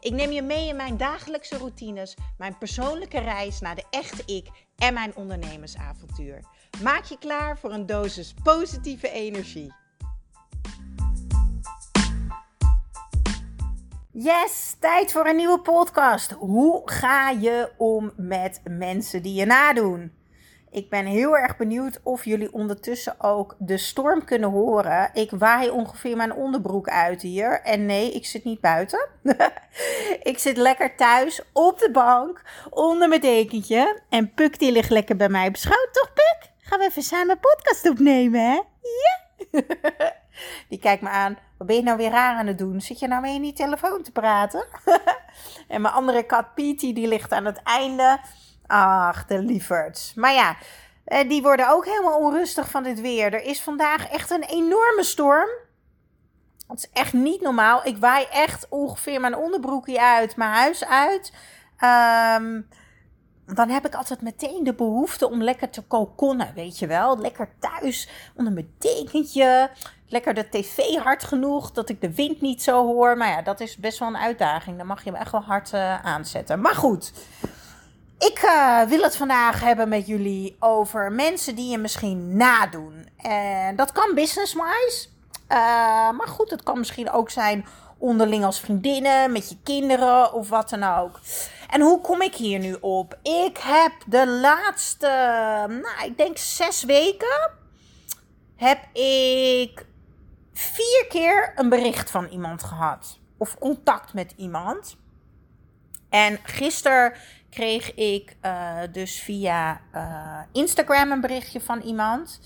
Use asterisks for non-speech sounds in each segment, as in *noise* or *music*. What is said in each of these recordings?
Ik neem je mee in mijn dagelijkse routines, mijn persoonlijke reis naar de echte ik en mijn ondernemersavontuur. Maak je klaar voor een dosis positieve energie. Yes, tijd voor een nieuwe podcast. Hoe ga je om met mensen die je nadoen? Ik ben heel erg benieuwd of jullie ondertussen ook de storm kunnen horen. Ik waai ongeveer mijn onderbroek uit hier. En nee, ik zit niet buiten. *laughs* ik zit lekker thuis op de bank onder mijn dekentje. En Puk die ligt lekker bij mij beschouwd, toch Puk? Gaan we even samen podcast opnemen, hè? Ja! *laughs* die kijkt me aan. Wat ben je nou weer raar aan het doen? Zit je nou mee in die telefoon te praten? *laughs* en mijn andere kat Pietie die ligt aan het einde Ach, de lieverds. Maar ja, eh, die worden ook helemaal onrustig van dit weer. Er is vandaag echt een enorme storm. Het is echt niet normaal. Ik waai echt ongeveer mijn onderbroekje uit, mijn huis uit. Um, dan heb ik altijd meteen de behoefte om lekker te kokonnen, weet je wel. Lekker thuis, onder mijn dekentje. Lekker de tv hard genoeg, dat ik de wind niet zo hoor. Maar ja, dat is best wel een uitdaging. Dan mag je hem echt wel hard uh, aanzetten. Maar goed, wil het vandaag hebben met jullie over mensen die je misschien nadoen. En dat kan business-wise. Uh, maar goed, het kan misschien ook zijn onderling als vriendinnen, met je kinderen of wat dan ook. En hoe kom ik hier nu op? Ik heb de laatste, nou, ik denk zes weken, heb ik vier keer een bericht van iemand gehad. Of contact met iemand. En gisteren kreeg ik uh, dus via uh, Instagram een berichtje van iemand.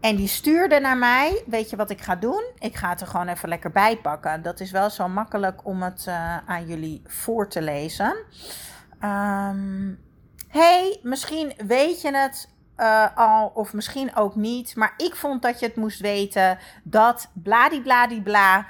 En die stuurde naar mij: Weet je wat ik ga doen? Ik ga het er gewoon even lekker bij pakken. Dat is wel zo makkelijk om het uh, aan jullie voor te lezen. Um, hey, misschien weet je het al, of misschien ook niet. Maar ik vond dat je het moest weten dat bladibladibla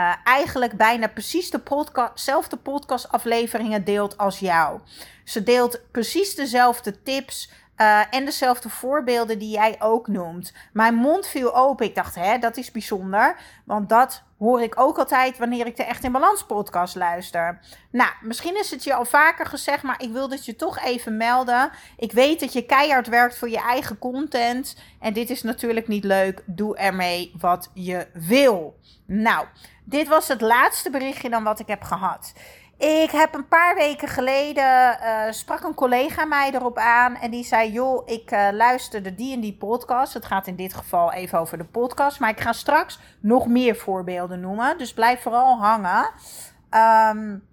uh, eigenlijk bijna precies de podcast, dezelfde podcastafleveringen deelt als jou. Ze deelt precies dezelfde tips uh, en dezelfde voorbeelden die jij ook noemt. Mijn mond viel open. Ik dacht, hè, dat is bijzonder. Want dat hoor ik ook altijd wanneer ik de Echt in Balans podcast luister. Nou, misschien is het je al vaker gezegd, maar ik wil het je toch even melden. Ik weet dat je keihard werkt voor je eigen content. En dit is natuurlijk niet leuk. Doe ermee wat je wil. Nou, dit was het laatste berichtje dan wat ik heb gehad. Ik heb een paar weken geleden uh, sprak een collega mij erop aan en die zei: Joh, ik uh, luisterde die en die podcast. Het gaat in dit geval even over de podcast, maar ik ga straks nog meer voorbeelden noemen. Dus blijf vooral hangen. Um,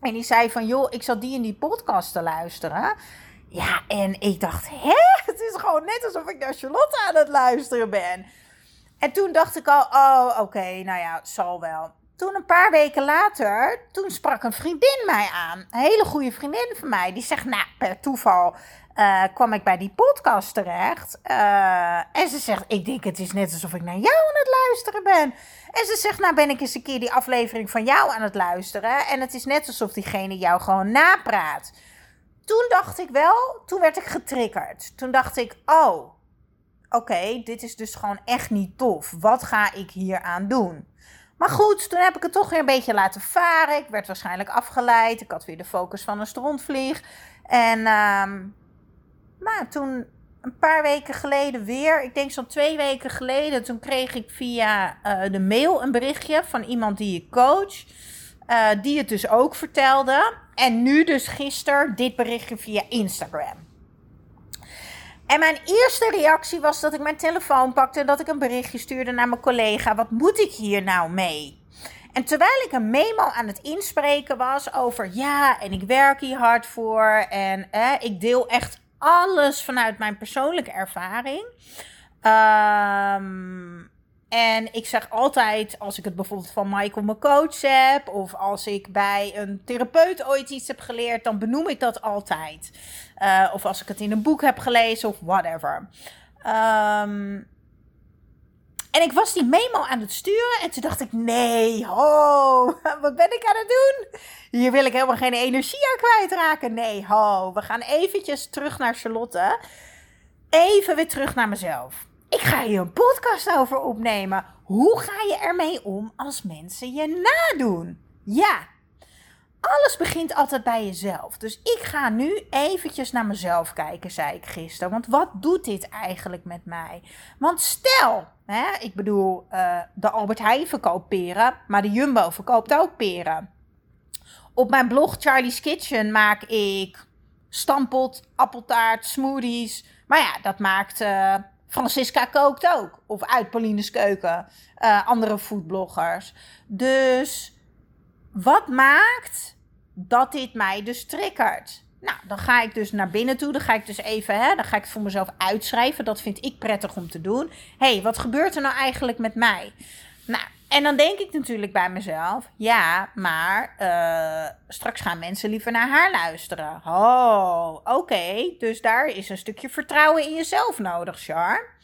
en die zei: van joh, ik zat die en die podcast te luisteren. Ja, en ik dacht: hè? *laughs* Het is gewoon net alsof ik naar Charlotte aan het luisteren ben. En toen dacht ik al: oh, oké, nou ja, zal wel. Toen een paar weken later, toen sprak een vriendin mij aan. Een hele goede vriendin van mij. Die zegt, nou, per toeval uh, kwam ik bij die podcast terecht. Uh, en ze zegt, ik denk het is net alsof ik naar jou aan het luisteren ben. En ze zegt, nou ben ik eens een keer die aflevering van jou aan het luisteren. En het is net alsof diegene jou gewoon napraat. Toen dacht ik wel, toen werd ik getriggerd. Toen dacht ik, oh, oké, dit is dus gewoon echt niet tof. Wat ga ik hier aan doen? Maar goed, toen heb ik het toch weer een beetje laten varen. Ik werd waarschijnlijk afgeleid. Ik had weer de focus van een strontvlieg. En um, nou, toen een paar weken geleden weer, ik denk zo'n twee weken geleden, toen kreeg ik via uh, de mail een berichtje van iemand die ik coach. Uh, die het dus ook vertelde. En nu dus gisteren dit berichtje via Instagram. En mijn eerste reactie was dat ik mijn telefoon pakte en dat ik een berichtje stuurde naar mijn collega. Wat moet ik hier nou mee? En terwijl ik een memo aan het inspreken was over ja, en ik werk hier hard voor en eh, ik deel echt alles vanuit mijn persoonlijke ervaring. Um, en ik zeg altijd, als ik het bijvoorbeeld van Michael, mijn coach, heb, of als ik bij een therapeut ooit iets heb geleerd, dan benoem ik dat altijd. Uh, of als ik het in een boek heb gelezen, of whatever. Um, en ik was die memo aan het sturen en toen dacht ik, nee, ho, *laughs* wat ben ik aan het doen? Hier wil ik helemaal geen energie aan kwijtraken. Nee, ho, we gaan eventjes terug naar Charlotte. Even weer terug naar mezelf. Ik ga hier een podcast over opnemen. Hoe ga je ermee om als mensen je nadoen? Ja, alles begint altijd bij jezelf. Dus ik ga nu eventjes naar mezelf kijken, zei ik gisteren. Want wat doet dit eigenlijk met mij? Want stel, hè, ik bedoel, uh, de Albert Heijn verkoopt peren, maar de Jumbo verkoopt ook peren. Op mijn blog Charlie's Kitchen maak ik stampot, appeltaart, smoothies. Maar ja, dat maakt uh, Francisca Kookt ook. Of uit Pauline's Keuken. Uh, andere foodbloggers. Dus wat maakt dat dit mij dus triggert? Nou, dan ga ik dus naar binnen toe. Dan ga ik dus even, hè, dan ga ik het voor mezelf uitschrijven. Dat vind ik prettig om te doen. Hey, wat gebeurt er nou eigenlijk met mij? Nou, en dan denk ik natuurlijk bij mezelf: ja, maar uh, straks gaan mensen liever naar haar luisteren. Oh, oké. Dus daar is een stukje vertrouwen in jezelf nodig, Char.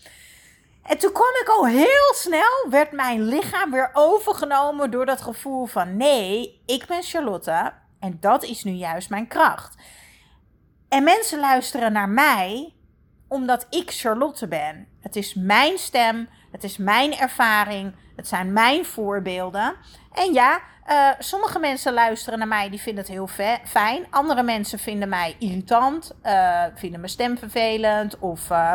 En toen kwam ik al heel snel, werd mijn lichaam weer overgenomen door dat gevoel van nee, ik ben Charlotte en dat is nu juist mijn kracht. En mensen luisteren naar mij omdat ik Charlotte ben. Het is mijn stem, het is mijn ervaring, het zijn mijn voorbeelden. En ja, uh, sommige mensen luisteren naar mij, die vinden het heel fijn. Andere mensen vinden mij irritant, uh, vinden mijn stem vervelend of... Uh,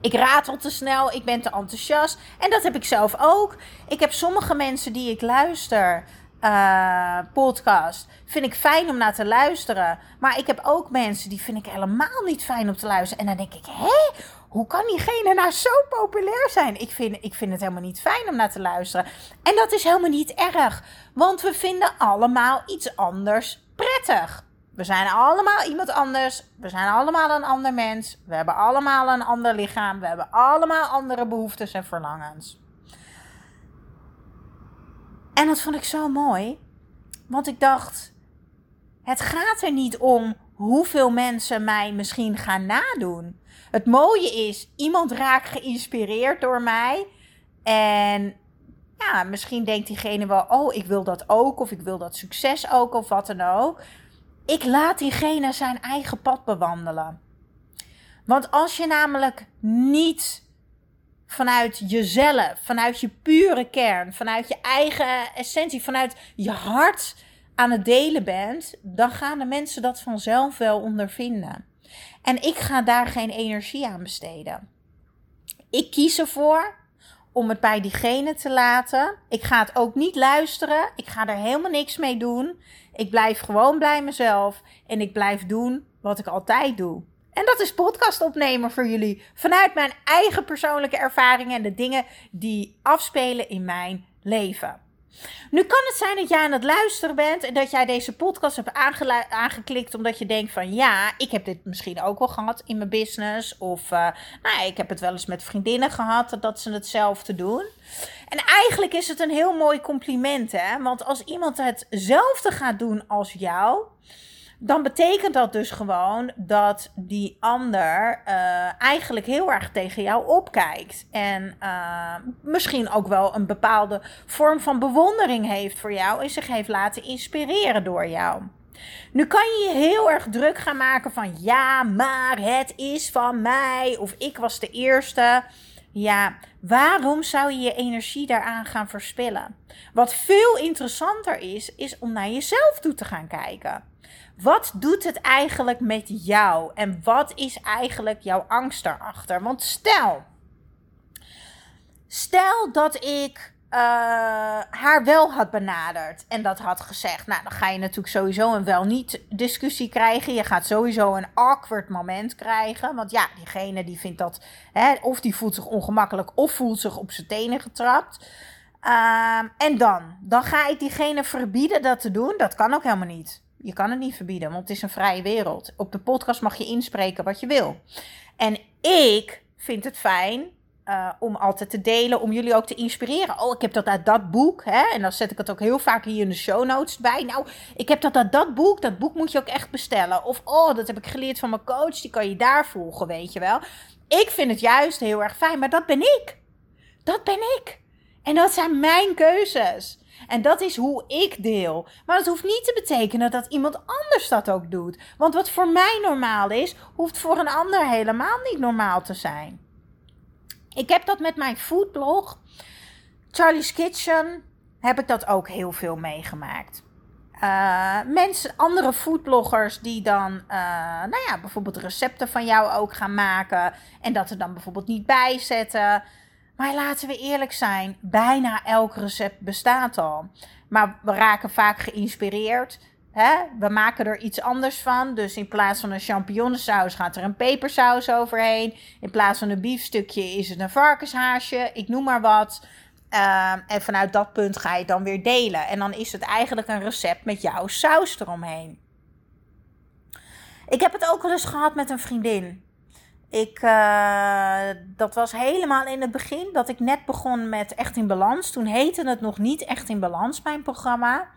ik ratel te snel, ik ben te enthousiast. En dat heb ik zelf ook. Ik heb sommige mensen die ik luister, uh, podcast, vind ik fijn om naar te luisteren. Maar ik heb ook mensen die vind ik helemaal niet fijn om te luisteren. En dan denk ik, hé, hoe kan diegene nou zo populair zijn? Ik vind, ik vind het helemaal niet fijn om naar te luisteren. En dat is helemaal niet erg, want we vinden allemaal iets anders prettig. We zijn allemaal iemand anders. We zijn allemaal een ander mens. We hebben allemaal een ander lichaam. We hebben allemaal andere behoeftes en verlangens. En dat vond ik zo mooi. Want ik dacht: het gaat er niet om hoeveel mensen mij misschien gaan nadoen. Het mooie is, iemand raakt geïnspireerd door mij. En ja, misschien denkt diegene wel: oh, ik wil dat ook. Of ik wil dat succes ook. Of wat dan ook. Ik laat diegene zijn eigen pad bewandelen. Want als je namelijk niet vanuit jezelf, vanuit je pure kern, vanuit je eigen essentie, vanuit je hart aan het delen bent, dan gaan de mensen dat vanzelf wel ondervinden. En ik ga daar geen energie aan besteden. Ik kies ervoor om het bij diegene te laten. Ik ga het ook niet luisteren. Ik ga er helemaal niks mee doen. Ik blijf gewoon bij mezelf en ik blijf doen wat ik altijd doe. En dat is podcast opnemen voor jullie vanuit mijn eigen persoonlijke ervaringen en de dingen die afspelen in mijn leven. Nu kan het zijn dat jij aan het luisteren bent en dat jij deze podcast hebt aangeklikt omdat je denkt van ja, ik heb dit misschien ook wel gehad in mijn business. Of uh, nou, ik heb het wel eens met vriendinnen gehad dat ze hetzelfde doen. En eigenlijk is het een heel mooi compliment hè, want als iemand hetzelfde gaat doen als jou dan betekent dat dus gewoon dat die ander uh, eigenlijk heel erg tegen jou opkijkt. En uh, misschien ook wel een bepaalde vorm van bewondering heeft voor jou en zich heeft laten inspireren door jou. Nu kan je je heel erg druk gaan maken van ja, maar het is van mij of ik was de eerste. Ja, waarom zou je je energie daaraan gaan verspillen? Wat veel interessanter is, is om naar jezelf toe te gaan kijken. Wat doet het eigenlijk met jou? En wat is eigenlijk jouw angst daarachter? Want stel, stel dat ik uh, haar wel had benaderd en dat had gezegd. Nou, dan ga je natuurlijk sowieso een wel niet discussie krijgen. Je gaat sowieso een awkward moment krijgen. Want ja, diegene die vindt dat, hè, of die voelt zich ongemakkelijk of voelt zich op zijn tenen getrapt. Uh, en dan? Dan ga ik diegene verbieden dat te doen. Dat kan ook helemaal niet. Je kan het niet verbieden, want het is een vrije wereld. Op de podcast mag je inspreken wat je wil. En ik vind het fijn uh, om altijd te delen, om jullie ook te inspireren. Oh, ik heb dat uit dat boek. Hè? En dan zet ik het ook heel vaak hier in de show notes bij. Nou, ik heb dat uit dat boek. Dat boek moet je ook echt bestellen. Of, oh, dat heb ik geleerd van mijn coach. Die kan je daar volgen, weet je wel. Ik vind het juist heel erg fijn, maar dat ben ik. Dat ben ik. En dat zijn mijn keuzes. En dat is hoe ik deel. Maar dat hoeft niet te betekenen dat iemand anders dat ook doet. Want wat voor mij normaal is, hoeft voor een ander helemaal niet normaal te zijn. Ik heb dat met mijn foodblog. Charlie's Kitchen heb ik dat ook heel veel meegemaakt. Uh, mensen, andere foodbloggers die dan, uh, nou ja, bijvoorbeeld recepten van jou ook gaan maken. En dat er dan bijvoorbeeld niet bij zetten. Maar laten we eerlijk zijn, bijna elk recept bestaat al. Maar we raken vaak geïnspireerd. Hè? We maken er iets anders van. Dus in plaats van een champignonsaus gaat er een pepersaus overheen. In plaats van een biefstukje is het een varkenshaasje. Ik noem maar wat. Ehm, en vanuit dat punt ga je dan weer delen. En dan is het eigenlijk een recept met jouw saus eromheen. Ik heb het ook wel eens gehad met een vriendin. Ik, uh, dat was helemaal in het begin dat ik net begon met Echt in Balans. Toen heette het nog niet Echt in Balans, mijn programma.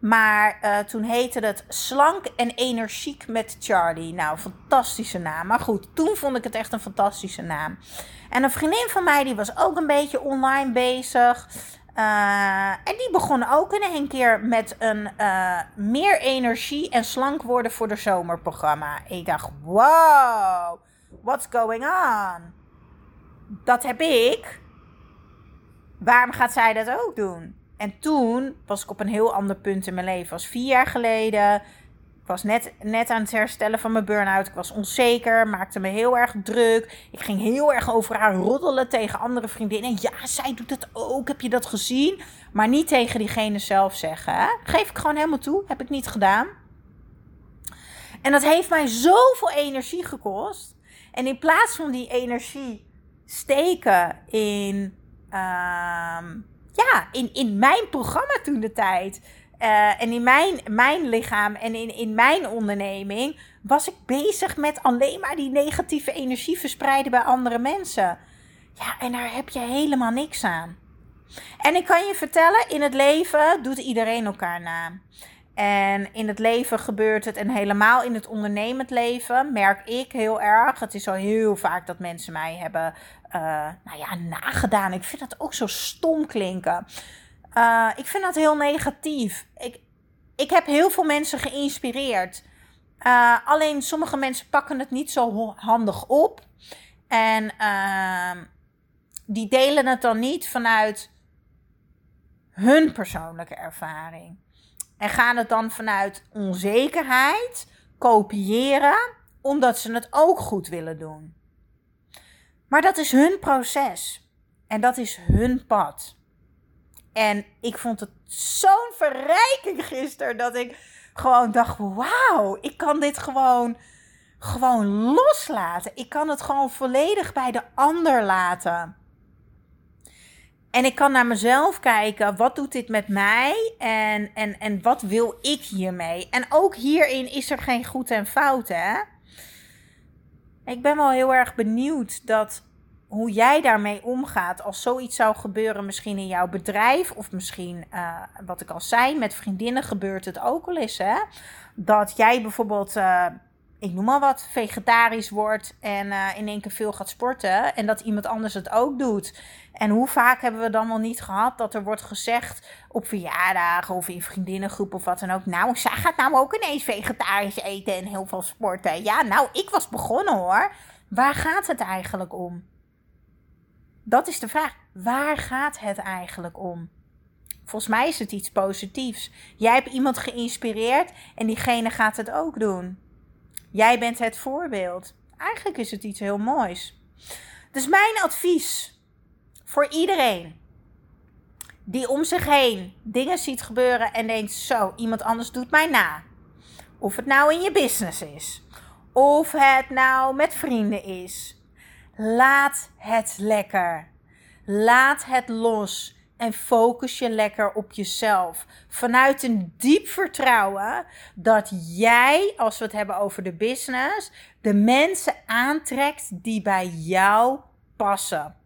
Maar uh, toen heette het Slank en Energiek met Charlie. Nou, fantastische naam. Maar goed, toen vond ik het echt een fantastische naam. En een vriendin van mij, die was ook een beetje online bezig. Uh, en die begon ook in één keer met een meer energie en slank worden voor de zomerprogramma. Ik dacht, wow, what's going on? Dat heb ik. Waarom gaat zij dat ook doen? En toen was ik op een heel ander punt in mijn leven. was vier jaar geleden. Ik was net, net aan het herstellen van mijn burn-out. Ik was onzeker, maakte me heel erg druk. Ik ging heel erg over haar roddelen tegen andere vriendinnen. Ja, zij doet het ook. Heb je dat gezien? Maar niet tegen diegene zelf zeggen. Geef ik gewoon helemaal toe. Heb ik niet gedaan. En dat heeft mij zoveel energie gekost. En in plaats van die energie steken in. Uh, ja, in, in mijn programma toen de tijd. Uh, en in mijn, mijn lichaam en in, in mijn onderneming was ik bezig met alleen maar die negatieve energie verspreiden bij andere mensen. Ja, en daar heb je helemaal niks aan. En ik kan je vertellen, in het leven doet iedereen elkaar na. En in het leven gebeurt het, en helemaal in het ondernemend leven merk ik heel erg. Het is al heel vaak dat mensen mij hebben uh, nou ja, nagedaan. Ik vind dat ook zo stom klinken. Uh, ik vind dat heel negatief. Ik, ik heb heel veel mensen geïnspireerd. Uh, alleen sommige mensen pakken het niet zo handig op. En ehm, die delen het dan niet vanuit hun persoonlijke ervaring. En gaan het dan vanuit onzekerheid kopiëren, omdat ze het ook goed willen doen. Maar dat is hun proces. En dat is hun pad. En ik vond het zo'n verrijking gisteren dat ik gewoon dacht: wauw, ik kan dit gewoon, gewoon loslaten. Ik kan het gewoon volledig bij de ander laten. En ik kan naar mezelf kijken, wat doet dit met mij en, en, en wat wil ik hiermee? En ook hierin is er geen goed en fout, hè? Ik ben wel heel erg benieuwd dat hoe jij daarmee omgaat als zoiets zou gebeuren, misschien in jouw bedrijf of misschien, uh, wat ik al zei, met vriendinnen gebeurt het ook wel eens, hè? Dat jij bijvoorbeeld, uh, ik noem maar wat, vegetarisch wordt en uh, in één keer veel gaat sporten en dat iemand anders het ook doet. En hoe vaak hebben we dan wel niet gehad dat er wordt gezegd op verjaardagen of in vriendinnengroepen of wat dan ook. Nou, zij gaat nou ook ineens vegetarisch eten en heel veel sporten. Ja, nou, ik was begonnen hoor. Waar gaat het eigenlijk om? Dat is de vraag. Waar gaat het eigenlijk om? Volgens mij is het iets positiefs. Jij hebt iemand geïnspireerd en diegene gaat het ook doen. Jij bent het voorbeeld. Eigenlijk is het iets heel moois. Dus mijn advies voor iedereen die om zich heen dingen ziet gebeuren en denkt: zo, iemand anders doet mij na. Of het nou in je business is, of het nou met vrienden is. Laat het lekker. Laat het los en focus je lekker op jezelf. Vanuit een diep vertrouwen dat jij, als we het hebben over de business, de mensen aantrekt die bij jou passen.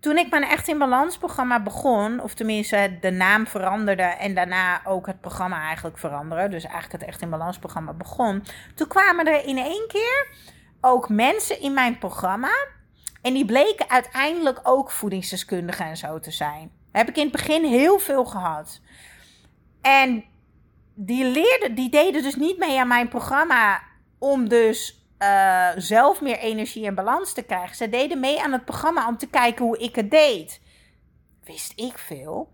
Toen ik mijn Echt in Balans programma begon, of tenminste de naam veranderde en daarna ook het programma eigenlijk veranderde, dus eigenlijk het Echt in Balans programma begon, toen kwamen er in één keer ook mensen in mijn programma en die bleken uiteindelijk ook voedingsdeskundigen en zo te zijn. heb ik in het begin heel veel gehad. En die leerden, die deden dus niet mee aan mijn programma om dus uh, zelf meer energie en balans te krijgen. Ze deden mee aan het programma om te kijken hoe ik het deed. Wist ik veel.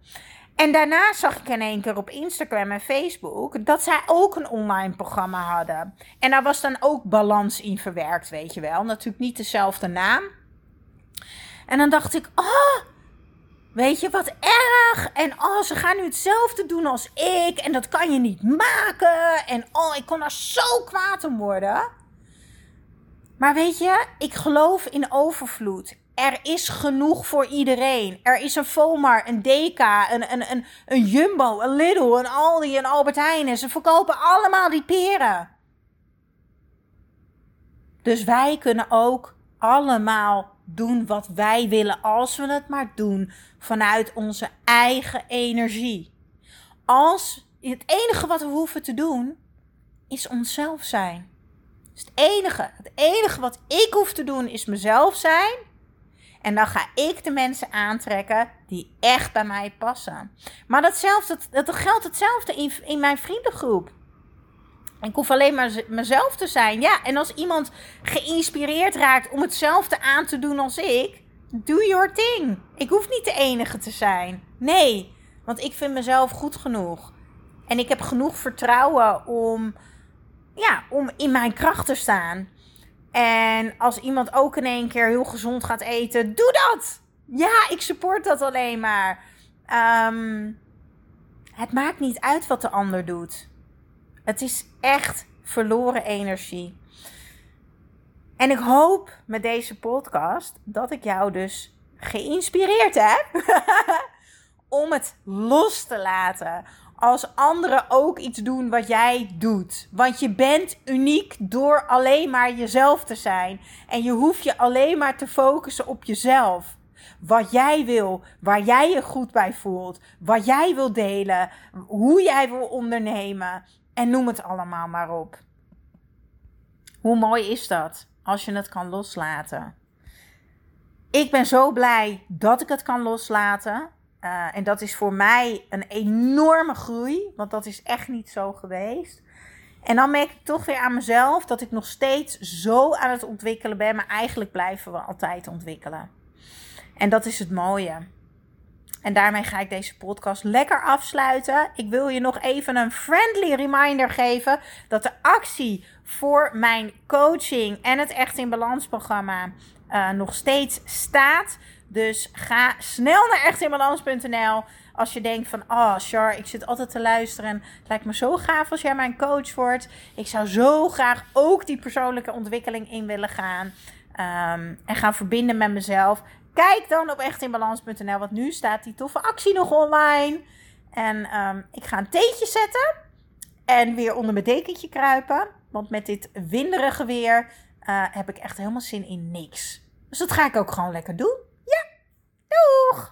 En daarna zag ik in één keer op Instagram en Facebook dat zij ook een online programma hadden. En daar was dan ook balans in verwerkt, weet je wel. Natuurlijk niet dezelfde naam. En dan dacht ik, oh, weet je wat erg. En oh, ze gaan nu hetzelfde doen als ik. En dat kan je niet maken. En oh, ik kon er zo kwaad om worden. Maar weet je, ik geloof in overvloed. Er is genoeg voor iedereen. Er is een Volmar, een Deka, een, een, een, een Jumbo, een Lidl, een Aldi, een Albert Heijn. En ze verkopen allemaal die peren. Dus wij kunnen ook allemaal doen wat wij willen als we het maar doen vanuit onze eigen energie. Als het enige wat we hoeven te doen is onszelf zijn is het enige. Het enige wat ik hoef te doen is mezelf zijn. En dan ga ik de mensen aantrekken die echt bij mij passen. Maar datzelfde, dat, dat geldt hetzelfde in, in mijn vriendengroep. Ik hoef alleen maar mezelf te zijn. Ja, en als iemand geïnspireerd raakt om hetzelfde aan te doen als ik, do your thing. Ik hoef niet de enige te zijn. Nee, want ik vind mezelf goed genoeg. En ik heb genoeg vertrouwen om ja, om in mijn kracht te staan. En als iemand ook in één keer heel gezond gaat eten, doe dat! Ja, ik support dat alleen maar. Ehm, het maakt niet uit wat de ander doet. Het is echt verloren energie. En ik hoop met deze podcast dat ik jou dus geïnspireerd heb *laughs* om het los te laten als anderen ook iets doen wat jij doet. Want je bent uniek door alleen maar jezelf te zijn. En je hoeft je alleen maar te focussen op jezelf. Wat jij wil, waar jij je goed bij voelt, wat jij wil delen, hoe jij wil ondernemen. En noem het allemaal maar op. Hoe mooi is dat als je het kan loslaten? Ik ben zo blij dat ik het kan loslaten. Uh, en dat is voor mij een enorme groei, want dat is echt niet zo geweest. En dan merk ik toch weer aan mezelf dat ik nog steeds zo aan het ontwikkelen ben, maar eigenlijk blijven we altijd ontwikkelen. En dat is het mooie. En daarmee ga ik deze podcast lekker afsluiten. Ik wil je nog even een friendly reminder geven dat de actie voor mijn coaching en het Echt in Balans programma uh, nog steeds staat. Dus ga snel naar echtinbalans.nl als je denkt van, oh Char, ik zit altijd te luisteren. Lijkt me zo gaaf als jij mijn coach wordt. Ik zou zo graag ook die persoonlijke ontwikkeling in willen gaan. Um, en gaan verbinden met mezelf. Kijk dan op echtinbalans.nl, want nu staat die toffe actie nog online. En um, ik ga een theetje zetten. En weer onder mijn dekentje kruipen. Want met dit winderige weer uh, heb ik echt helemaal zin in niks. Dus dat ga ik ook gewoon lekker doen.